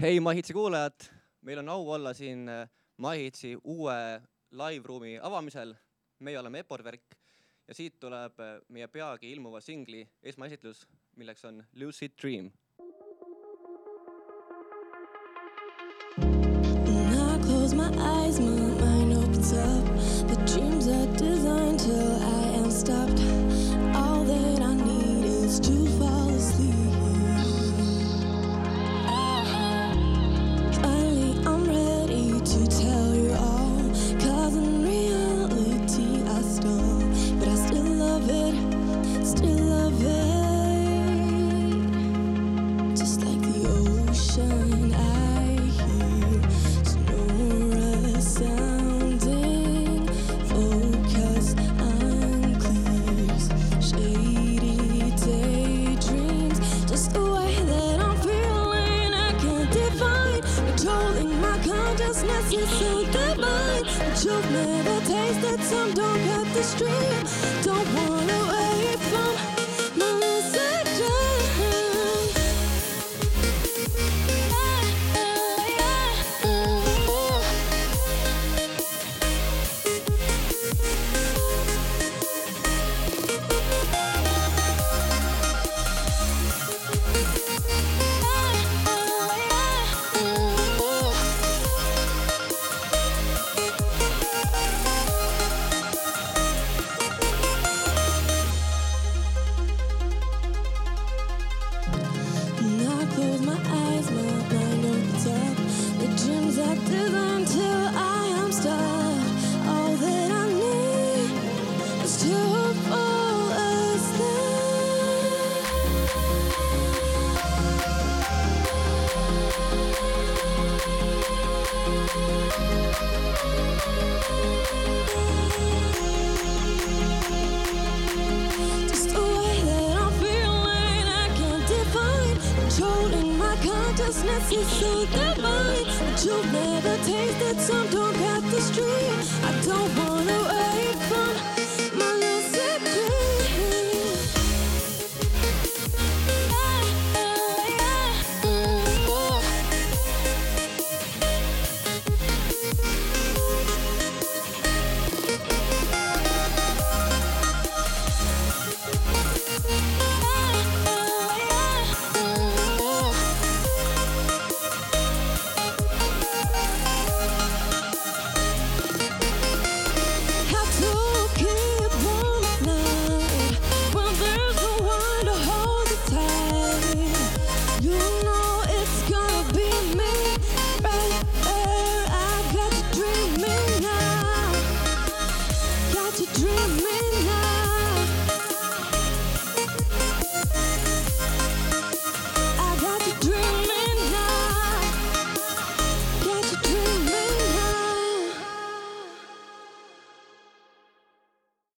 hei MyHitsi kuulajad, meil on au olla siin äh, MyHitsi uue live-ruumi avamisel. meie oleme Eporverk ja siit tuleb äh, meie peagi ilmuva singli esmaesitlus, milleks on Lucid Dream. Close my eyes, my is so divine. But you've never tasted some, don't cut the stream. Don't wanna wait from consciousness is so divine. But you've never tasted some, don't the stream. I don't from